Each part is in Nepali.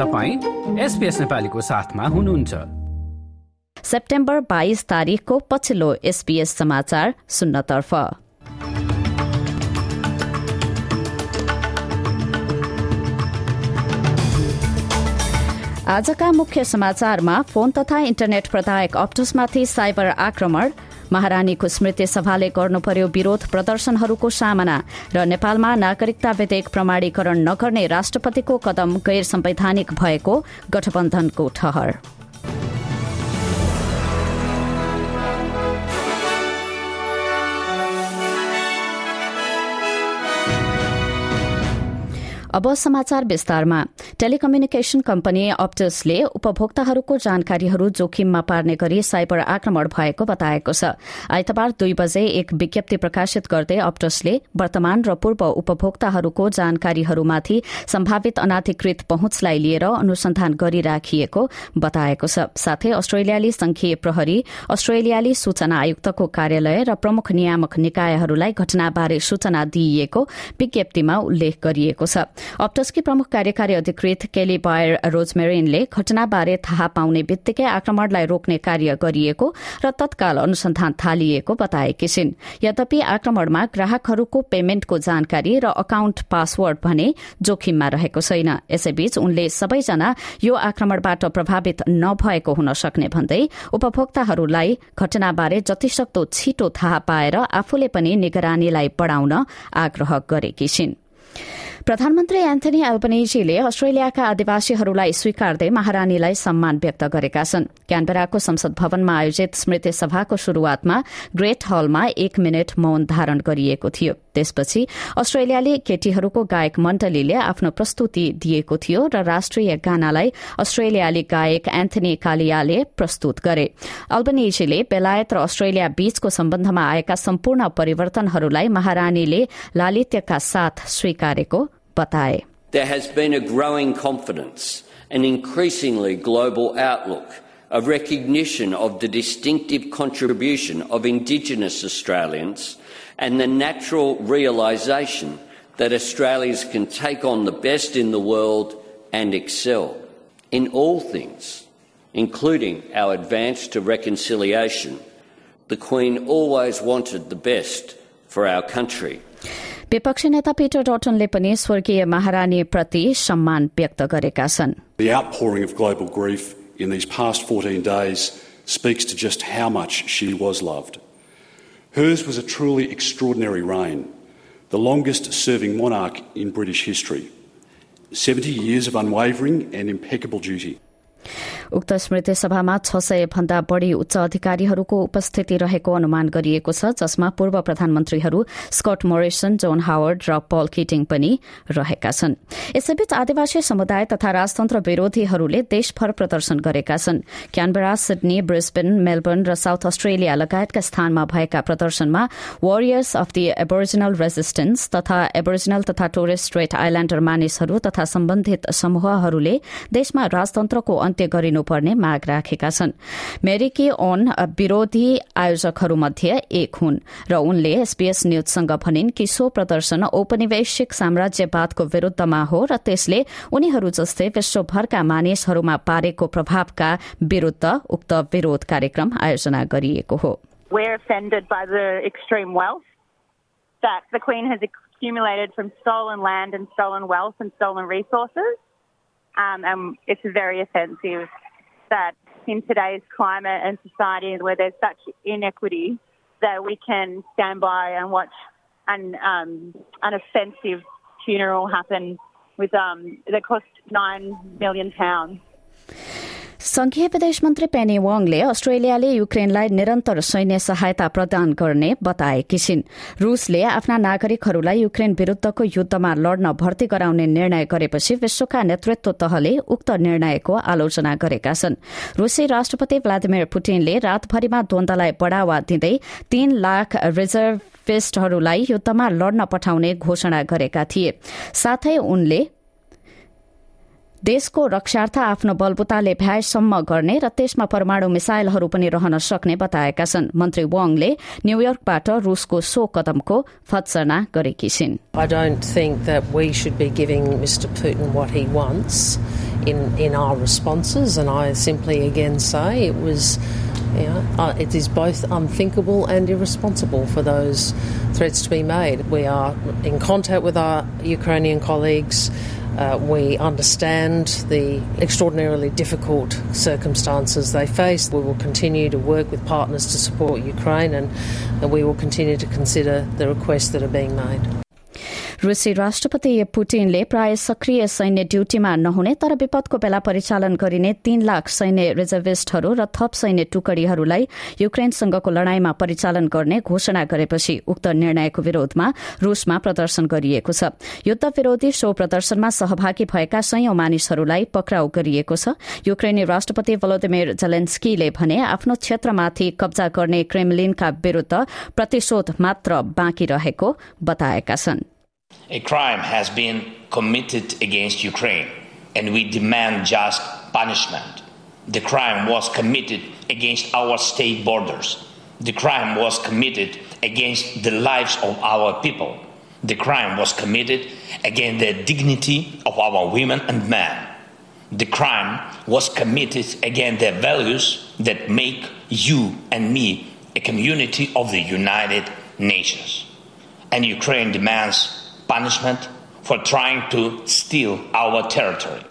तपाईँ एसपिएस नेपालीको साथमा हुनुहुन्छ। सेप्टेम्बर बाइस तारिकको पछिल्लो एसपीएस समाचार सुन्नतर्फ। आजका मुख्य समाचारमा फोन तथा इन्टरनेट प्रदायक अप्टुसमाथि साइबर आक्रमण। महारानीको स्मृति सभाले गर्नु पर्यो विरोध प्रदर्शनहरूको सामना र नेपालमा नागरिकता विधेयक प्रमाणीकरण नगर्ने राष्ट्रपतिको कदम गैर संवैधानिक भएको गठबन्धनको ठहर। अब समाचार विस्तारमा। टेलिकम्युनिकेशन कम्पनी अप्टसले उपभोक्ताहरूको जानकारीहरू जोखिममा पार्ने गरी साइबर आक्रमण भएको बताएको छ। आइतबार दुई बजे एक विज्ञप्ति प्रकाशित गर्दै अप्टसले वर्तमान र पूर्व उपभोक्ताहरूको जानकारीहरूमाथि सम्भावित अनाधिकृत पहुँचलाई लिएर अनुसन्धान गरिराखिएको बताएको छ। साथै अस्ट्रेलियाली संघीय प्रहरी अस्ट्रेलियाली सूचना आयुक्तको कार्यालय र प्रमुख नियामक निकायहरूलाई घटनाबारे सूचना दिइएको विज्ञप्तिमा उल्लेख गरिएको छ। अप्टसकी प्रमुख कार्यकारी अधिकृत केली बायर रोजमेरिनले घटनाबारे थाहा पाउने बित्तिकै आक्रमणलाई रोक्ने कार्य गरिएको र तत्काल अनुसन्धान थालिएको बताएकी छिन्। यद्यपि आक्रमणमा ग्राहकहरूको पेमेन्टको जानकारी र अकाउन्ट पासवर्ड भने जोखिममा रहेको छैन। यसैबीच उनले सबैजना यो आक्रमणबाट प्रभावित नभएको हुन सक्ने भन्दै उपभोक्ताहरूलाई घटनाबारे जतिसक्दो छिटो थाहा पाएर आफूले पनि निगरानीलाई बढ़ाउन आग्रह गरेकी छिन्। प्रधानमन्त्री एन्थनी एल्बनेजीले अस्ट्रेलियाका आदिवासीहरूलाई स्वीकार्दै महारानीलाई सम्मान व्यक्त गरेका छन्। क्यानबेराको संसद भवनमा आयोजित स्मृति सभाको शुरूआतमा ग्रेट हलमा एक मिनट मौन धारण गरिएको थियो। त्यसपछि अस्ट्रेलियाली केटीहरूको गायक मण्डलीले आफ्नो प्रस्तुति दिएको थियो र राष्ट्रिय गानालाई अस्ट्रेलियाली गायक एन्थनी कालियाले प्रस्तुत गरे। अल्बनेजीले बेलायत र अस्ट्रेलिया बीचको सम्बन्धमा आएका सम्पूर्ण परिवर्तनहरूलाई महारानीले लालित्यका साथ स्वीकारेको बताए There has been a growing confidence, an increasingly global outlook, a recognition of the distinctive contribution of Indigenous Australians, and the natural realisation that Australians can take on the best in the world and excel in all things, including our advance to reconciliation. The Queen always wanted the best for our country. विपक्षी नेता पीटर डटनले पनि स्वर्गीय महारानीप्रति सम्मान व्यक्त गरेका छन् The outpouring of global grief in these past 14 days speaks to just how much she was loved. Hers was a truly extraordinary reign, the longest serving monarch in British history. 70 years of unwavering and impeccable duty. उक्त स्मृति सभामा छ सय भन्दा बढ़ी उच्च अधिकारीहरूको उपस्थिति रहेको अनुमान गरिएको छ जसमा पूर्व प्रधानमन्त्रीहरू स्कट मोरिसन जोन हावर्ड र पल किटिङ पनि रहेका छन्। यसैबीच आदिवासी समुदाय तथा राजतन्त्र विरोधीहरूले देशभर प्रदर्शन गरेका छन्। क्यानबेरा सिडनी ब्रिस्बेन मेलबर्न र साउथ अस्ट्रेलिया लगायतका स्थानमा भएका प्रदर्शनमा Warriors of the Aboriginal Resistance तथा एबोरिजिनल तथा टोरेस स्ट्रेट आइल्याण्डर मानिसहरू तथा सम्बन्धित समूहहरूले देशमा राजतन्त्रको अन्त्य गरिनुपर्ने माग राखेका छन्। मेरिकी ओन विरोधी आयोजकहरूमध्ये एक हुन् र उनले एसपीएस न्यूजसँग भनिन् कि सो प्रदर्शन औपनिवेशिक साम्राज्यवादको विरूद्धमा हो र त्यसले उनीहरू जस्तै विश्वभरका मानिसहरूमा पारेको प्रभावका विरूद्ध उक्त विरोध कार्यक्रम आयोजना गरिएको हो। We're offended by the extreme wealth that the Queen has accumulated from stolen land and stolen wealth and stolen resources. Um, and it's very offensive. That in today's climate and society where there's such inequity that we can stand by and watch an, um, an offensive funeral happen with um, that cost nine million pounds. संघीय विदेश मन्त्री पेनी वाङले अस्ट्रेलियाले युक्रेनलाई निरन्तर सैन्य सहायता प्रदान गर्ने बताएकी छिन् रूसले आफ्ना नागरिकहरूलाई युक्रेन विरूद्धको युद्धमा लड्न भर्ती गराउने निर्णय गरेपछि विश्वका नेतृत्व तहले उक्त निर्णयको आलोचना गरेका छन्। रूसी राष्ट्रपति भ्लादिमिर पुटिनले रातभरिमा द्वन्दलाई बढ़ावा दिँदै तीन लाख रिजर्भिस्टहरूलाई युद्धमा लड्न पठाउने घोषणा गरेका थिए। साथै उनले देशको रक्षार्थ आफ्नो बलबुताले भ्याएसम्म गर्ने र त्यसमा परमाणु मिसाइलहरू पनि रहन सक्ने बताएका छन् मन्त्री वाङले न्यूयोर्कबाट रूसको सो कदमको फत्सना गरेकी छिन् I don't think that we should be giving Mr. Putin what he wants in, in our responses, and I simply again say it was. You know, uh, it is both unthinkable and irresponsible for those threats to be made. We are in contact with our Ukrainian colleagues. Uh, we understand the extraordinarily difficult circumstances they face. We will continue to work with partners to support Ukraine and, and we will continue to consider the requests that are being made. रूसी राष्ट्रपति पुटिनले प्राय सक्रिय सैन्य ड्यूटीमा नहुने तर विपदको बेला परिचालन गरिने तीन लाख सैन्य रिजर्भिस्टहरू र थप सैन्य टुकडीहरूलाई युक्रेनसँगको लड़ाईमा परिचालन गर्ने घोषणा गरेपछि उक्त निर्णयको विरोधमा रूसमा प्रदर्शन गरिएको छ। युद्ध विरोधी शो प्रदर्शनमा सहभागी भएका सयौं मानिसहरूलाई पक्राउ गरिएको छ। युक्रेनी राष्ट्रपति भलोदिमिर जेलेन्स्कीले भने आफ्नो क्षेत्रमाथि कब्जा गर्ने क्रेमलिनका विरूद्ध प्रतिशोध मात्र बाँकी रहेको बताएका छन्। A crime has been committed against Ukraine, and we demand just punishment. The crime was committed against our state borders. The crime was committed against the lives of our people. The crime was committed against the dignity of our women and men. The crime was committed against the values that make you and me a community of the United Nations. And Ukraine demands punishment for trying to steal our territory.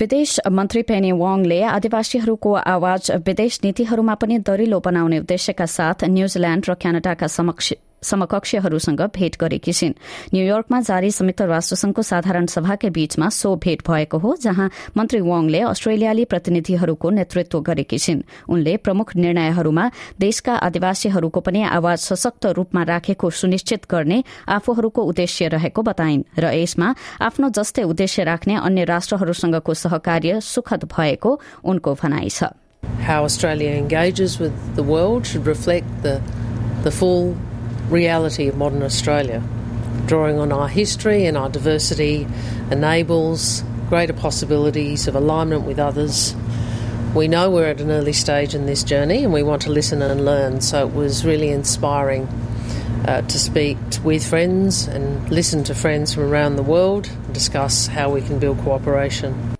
विदेश मन्त्री पेनी वाङले आदिवासीहरूको आवाज विदेश नीतिहरूमा पनि दरिलो बनाउने उद्देश्यका साथ न्यूजील्याण्ड र क्यानाडाका समक्ष समकक्षहरूसँग भेट गरेकी छिन्। न्यूयोर्कमा जारी संयुक्त राष्ट्रसंघको साधारण सभाकै बीचमा सो भेट भएको हो जहाँ मन्त्री वाङले अस्ट्रेलियाली प्रतिनिधिहरूको नेतृत्व गरेकी छिन्। उनले प्रमुख निर्णयहरूमा देशका आदिवासीहरूको पनि आवाज सशक्त रूपमा राखेको सुनिश्चित गर्ने आफूहरूको उद्देश्य रहेको बताइन् र यसमा आफ्नो जस्तै उद्देश्य राख्ने अन्य राष्ट्रहरूसँगको सहकार्य सुखद भएको उनको भनाइ छ। How Australia engages with the world should reflect the, the full reality of modern Australia. Drawing on our history and our diversity enables greater possibilities of alignment with others. We know we're at an early stage in this journey and we want to listen and learn, so it was really inspiring uh, to speak with friends and listen to friends from around the world and discuss how we can build cooperation.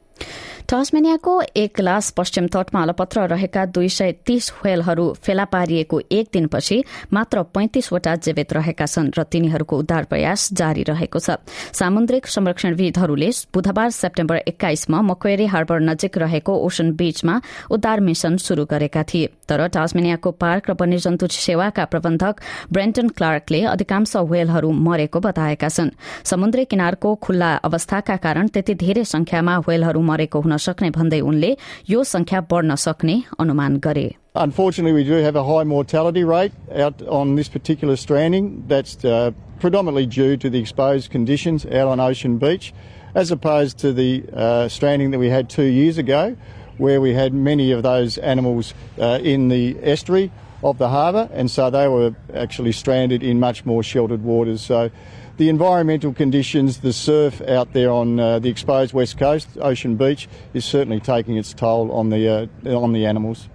टस्मेनियाको एक ग्लास पश्चिम तटमा अलपत्र रहेका दुई सय तीस व्हेलहरू फेला पारिएको एक दिनपछि मात्र पैंतिसवटा जीवित रहेका छन् र तिनीहरूको उद्धार प्रयास जारी रहेको छ। सामुद्रिक संरक्षणविदहरूले बुधबार सेप्टेम्बर एक्काइसमा मक्वेरी हार्बर नजिक रहेको ओसन बीचमा उद्धार मिशन शुरू गरेका थिए। तर टास्मेनियाको पार्क र वन्यजन्तु सेवाका प्रबन्धक ब्रेन्टन क्लार्कले अधिकांश व्हेलहरू मरेको बताएका छन्। समुद्री किनारको खुल्ला अवस्थाका कारण त्यति धेरै संख्यामा व्हेलहरू मरेको हुन सक्ने भन्दै उनले यो संख्या बढ़न सक्ने अनुमान गरे Unfortunately, we do have a high mortality rate out on this particular stranding. That's uh, predominantly due to the exposed conditions out on Ocean Beach, as opposed to the uh, stranding that we had two years ago, where we had many of those animals uh, in the estuary of the harbour, and so they were actually stranded in much more sheltered waters. So the environmental conditions, the surf out there on uh, the exposed west coast, Ocean Beach, is certainly taking its toll on the uh, on the animals.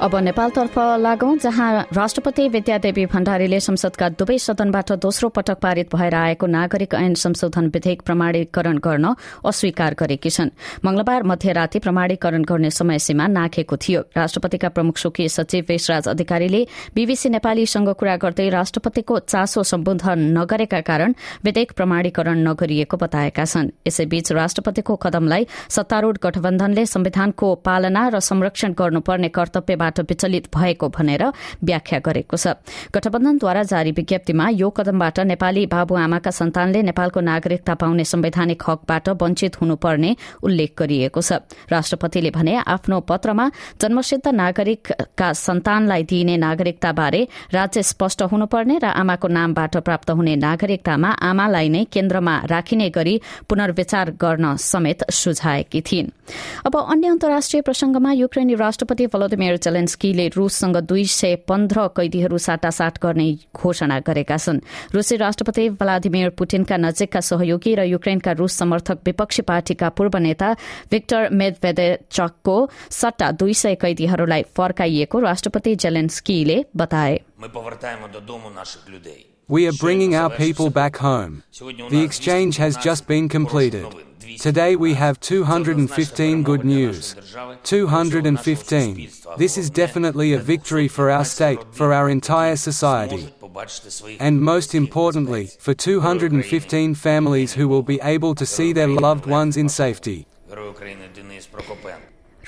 अब नेपालतर्फ लागौं जहाँ राष्ट्रपति विद्यादेवी भण्डारीले संसदका दुवै सदनबाट दोस्रो पटक पारित भएर आएको नागरिक ऐन संशोधन विधेयक प्रमाणीकरण गर्न अस्वीकार गरेकी छन्। मंगलबार मध्यराती प्रमाणीकरण गर्ने समय सीमा नाखेको थियो। राष्ट्रपतिका प्रमुख स्वकीय सचिव वेशराज अधिकारीले बीबीसी नेपालीसँग कुरा गर्दै राष्ट्रपतिको चासो सम्बोधन नगरेका कारण विधेयक प्रमाणीकरण नगरिएको बताएका छन्। यसैबीच राष्ट्रपतिको कदमलाई सत्तारूढ़ गठबन्धनले संविधानको पालना र संरक्षण गर्नुपर्ने कर्तव्यबाट विचलित भएको भनेर व्याख्या गरेको छ। गठबन्धनद्वारा जारी विज्ञप्तिमा यो कदमबाट नेपाली बाबुआमाका सन्तानले नेपालको नागरिकता पाउने संवैधानिक हकबाट वञ्चित हुनुपर्ने उल्लेख गरिएको छ। राष्ट्रपतिले भने आफ्नो पत्रमा जन्मसिद्ध नागरिकका सन्तानलाई दिइने नागरिकताबारे राज्य स्पष्ट हुनुपर्ने र आमाको नामबाट प्राप्त हुने नागरिकतामा आमालाई नै केन्द्रमा राखिने गरी पुनर्विचार गर्न समेत सुझाएकी थिइन्। अब अन्य अन्तर्राष्ट्रिय प्रसंगमा युक्रेनी राष्ट्रपति भलोदिमिर जेलेन्स्कीले रूससँग दुई सय पन्ध्र कैदीहरू साटासाट गर्ने घोषणा गरेका छन्। रूसी राष्ट्रपति भ्लादिमिर पुटिनका नजिकका सहयोगी र युक्रेनका रूस समर्थक विपक्षी पार्टीका पूर्व नेता भिक्टर मेदवेदेचकको सट्टा दुई सय कैदीहरूलाई फर्काइएको राष्ट्रपति जेलेन्स्कीले बताए। We are bringing our people back home. The exchange has just been completed. Today we have 215 good news. 215. This is definitely a victory for our state, for our entire society. And most importantly, for 215 families who will be able to see their loved ones in safety.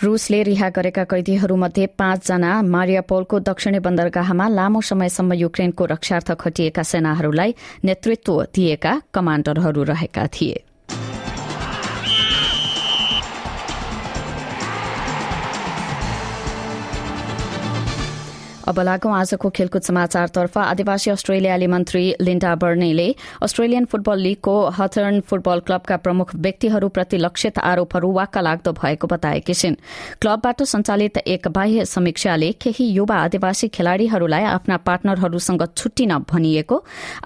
रूसले रिहा गरेका कैदीहरूमध्ये पाँचजना मारियापोलको दक्षिणी बन्दरगाहमा लामो समयसम्म युक्रेनको रक्षार्थ खटिएका सेनाहरूलाई नेतृत्व दिएका कमाण्डरहरू रहेका थिए। अब लागौं आजको खेलकुद समाचारतर्फ आदिवासी अस्ट्रेलियाली मन्त्री लिन्डा बर्नेले अस्ट्रेलियन फुटबल लीगको हथर्न फुटबल क्लबका प्रमुख व्यक्तिहरूप्रति लक्षित आरोपहरू वाक्क लाग्दो भएको बताएकी छिन्। क्लबबाट सञ्चालित एक बाह्य समीक्षाले केही युवा आदिवासी खेलाड़ीहरूलाई आफ्ना पार्टनरहरूसँग छुट्टिन भनिएको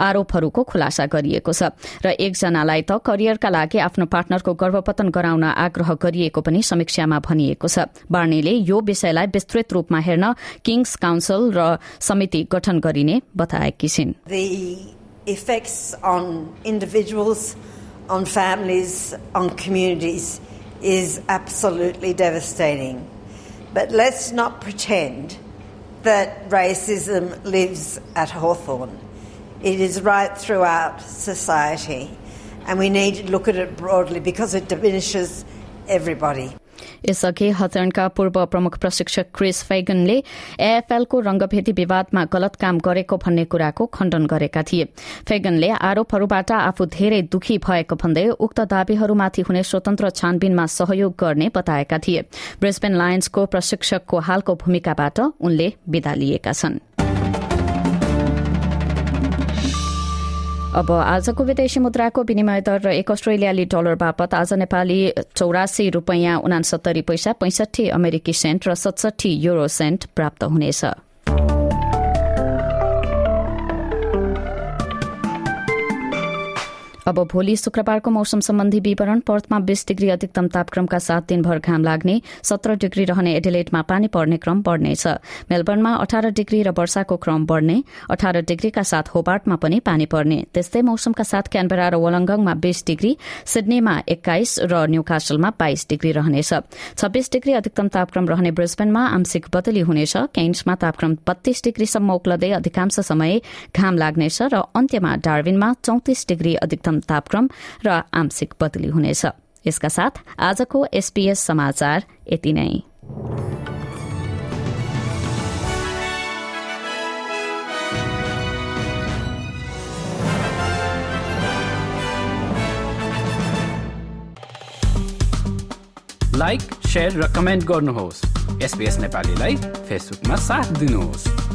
आरोपहरूको खुलासा गरिएको छ र एकजनालाई त करियरका लागि आफ्नो पार्टनरको गर्भपतन गराउन आग्रह गरिएको पनि समीक्षामा भनिएको छ। बार्नेले यो विषयलाई विस्तृत रूपमा हेर्न किङ्स काउन्सिल काउन्सिल र समिति गठन गरिने बताएकी छिन् The effects on individuals, on families, on communities is absolutely devastating. But let's not pretend that racism lives at Hawthorne. It is right throughout society, and we need to look at it broadly because it diminishes everybody. यसअघि हथर्नका पूर्व प्रमुख प्रशिक्षक क्रिस फैगनले एएफएलको रंगभेदी विवादमा गलत काम गरेको भन्ने कुराको खण्डन गरेका थिए। फैगनले आरोपहरूबाट आफू धेरै दुखी भएको भन्दै उक्त दावीहरूमाथि हुने स्वतन्त्र छानबिनमा सहयोग गर्ने बताएका थिए। ब्रिस्बेन लायन्सको प्रशिक्षकको हालको भूमिकाबाट उनले विदा लिएका छन्। अब आजको विदेशी मुद्राको विनिमय दर र एक अस्ट्रेलियाली डलर बापत आज नेपाली चौरासी रूपियाँ उनासत्तरी पैसा पैंसठी अमेरिकी सेन्ट र सतसठी युरो सेन्ट प्राप्त हुनेछ। अब भोलि शुक्रबारको मौसम सम्बन्धी विवरण पर्थमा बीस डिग्री अधिकतम तापक्रमका साथ दिनभर घाम लाग्ने सत्र डिग्री रहने एडिलेटमा पानी पर्ने क्रम बढ़नेछ। मेलबर्नमा अठार डिग्री र वर्षाको क्रम बढ़ने अठार डिग्रीका साथ होबार्टमा पनि पानी पर्ने। त्यस्तै मौसमका साथ क्यानबेरा र वलङ्गङमा बीस डिग्री सिडनीमा एक्काइस र न्यूकासलमा बाइस डिग्री रहनेछ। छब्बीस डिग्री अधिकतम तापक्रम रहने ब्रिस्बेनमा आंशिक बदली हुनेछ। केन्समा तापक्रम बत्तीस डिग्रीसम्म उक्लदै अधिकांश समय घाम लाग्नेछ र अन्त्यमा डार्विनमा चौतिस डिग्री अधिकतम तापक्रम र आंशिक बदली हुनेछ। यसका साथ आजको एसपीएस समाचार यति नै। लाइक र कमेन्ट गर्नुहोस्। एसपीएस नेपालीलाई फेसबुकमा साथ दिनुहोस्।